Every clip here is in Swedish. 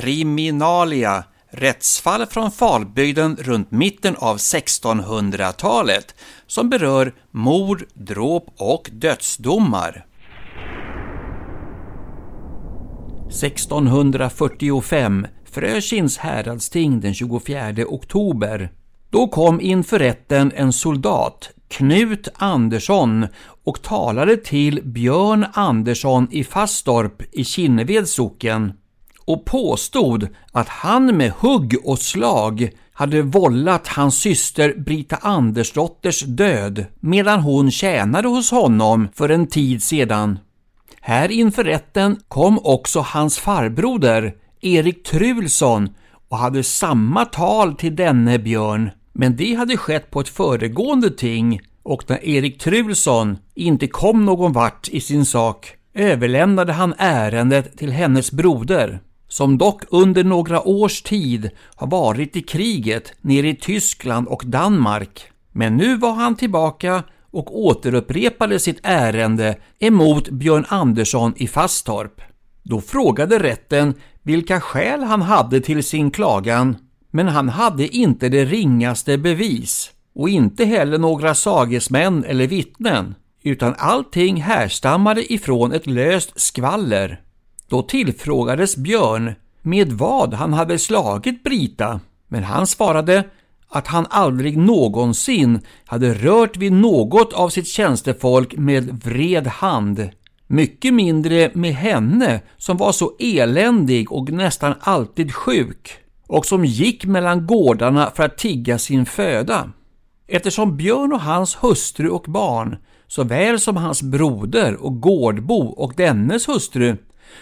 Kriminalia Rättsfall från Falbygden runt mitten av 1600-talet som berör mord, dråp och dödsdomar. 1645 Frökins häradsting den 24 oktober. Då kom inför rätten en soldat, Knut Andersson, och talade till Björn Andersson i Fastorp i Kinneveds socken och påstod att han med hugg och slag hade vållat hans syster Brita Andersdotters död medan hon tjänade hos honom för en tid sedan. Här inför rätten kom också hans farbroder Erik Trulsson och hade samma tal till denne Björn, men det hade skett på ett föregående ting och när Erik Trulsson inte kom någon vart i sin sak överlämnade han ärendet till hennes broder som dock under några års tid har varit i kriget nere i Tyskland och Danmark. Men nu var han tillbaka och återupprepade sitt ärende emot Björn Andersson i Fastorp. Då frågade rätten vilka skäl han hade till sin klagan, men han hade inte det ringaste bevis och inte heller några sagesmän eller vittnen, utan allting härstammade ifrån ett löst skvaller. Då tillfrågades Björn med vad han hade slagit Brita, men han svarade att han aldrig någonsin hade rört vid något av sitt tjänstefolk med vred hand. Mycket mindre med henne som var så eländig och nästan alltid sjuk och som gick mellan gårdarna för att tigga sin föda. Eftersom Björn och hans hustru och barn, såväl som hans broder och gårdbo och dennes hustru,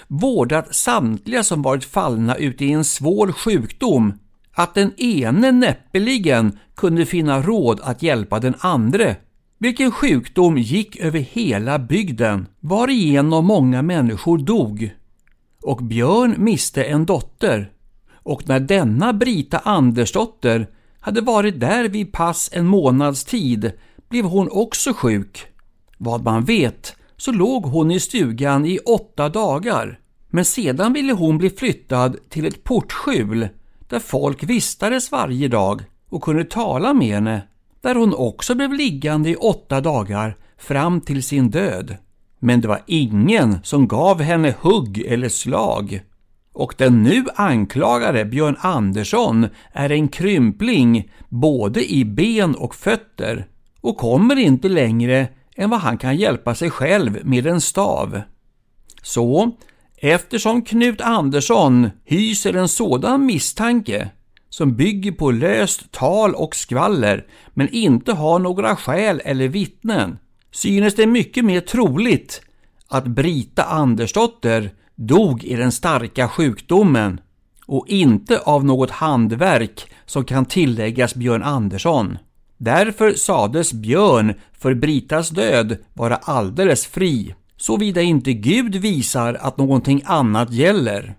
vårdat samtliga som varit fallna ute i en svår sjukdom, att den ene näppeligen kunde finna råd att hjälpa den andre, vilken sjukdom gick över hela bygden, varigenom många människor dog. Och Björn miste en dotter, och när denna Brita Andersdotter hade varit där vid pass en månads tid blev hon också sjuk. Vad man vet så låg hon i stugan i åtta dagar. Men sedan ville hon bli flyttad till ett portskjul där folk vistades varje dag och kunde tala med henne, där hon också blev liggande i åtta dagar fram till sin död. Men det var ingen som gav henne hugg eller slag. Och den nu anklagade Björn Andersson är en krympling både i ben och fötter och kommer inte längre än vad han kan hjälpa sig själv med en stav. Så, eftersom Knut Andersson hyser en sådan misstanke som bygger på löst tal och skvaller men inte har några skäl eller vittnen synes det mycket mer troligt att Brita Andersdotter dog i den starka sjukdomen och inte av något handverk som kan tilläggas Björn Andersson. Därför sades Björn för Britas död vara alldeles fri, såvida inte Gud visar att någonting annat gäller.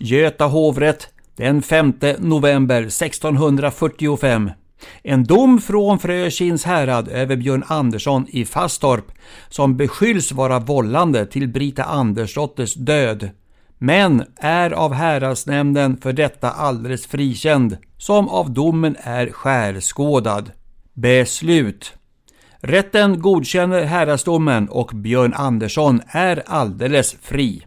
Göta hovrätt den 5 november 1645. En dom från Frökins härad över Björn Andersson i Fastorp som beskylls vara vållande till Brita Andersdotters död men är av häradsnämnden för detta alldeles frikänd, som av domen är skärskådad. Beslut Rätten godkänner häradsdomen och Björn Andersson är alldeles fri.